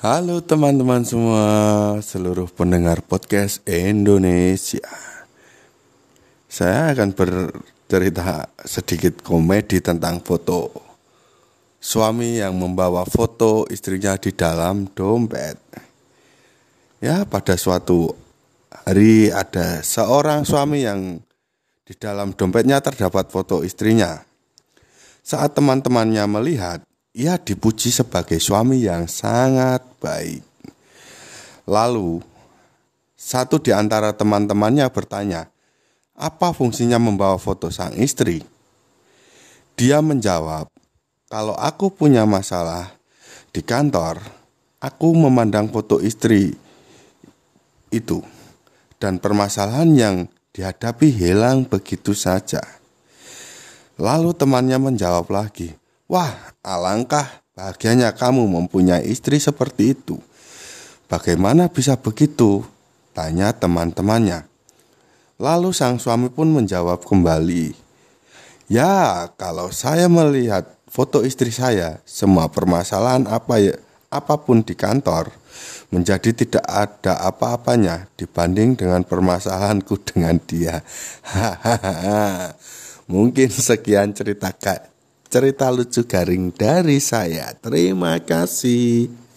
Halo teman-teman semua, seluruh pendengar podcast Indonesia. Saya akan bercerita sedikit komedi tentang foto. Suami yang membawa foto istrinya di dalam dompet. Ya, pada suatu hari ada seorang suami yang di dalam dompetnya terdapat foto istrinya. Saat teman-temannya melihat, ia dipuji sebagai suami yang sangat baik. Lalu, satu di antara teman-temannya bertanya, "Apa fungsinya membawa foto sang istri?" Dia menjawab, "Kalau aku punya masalah di kantor, aku memandang foto istri itu, dan permasalahan yang dihadapi hilang begitu saja." Lalu temannya menjawab lagi, Wah, alangkah bahagianya kamu mempunyai istri seperti itu. Bagaimana bisa begitu? Tanya teman-temannya. Lalu sang suami pun menjawab kembali, "Ya, kalau saya melihat foto istri saya, semua permasalahan apa ya, apa pun di kantor menjadi tidak ada apa-apanya dibanding dengan permasalahanku dengan dia." Mungkin sekian cerita Kak cerita lucu garing dari saya. Terima kasih.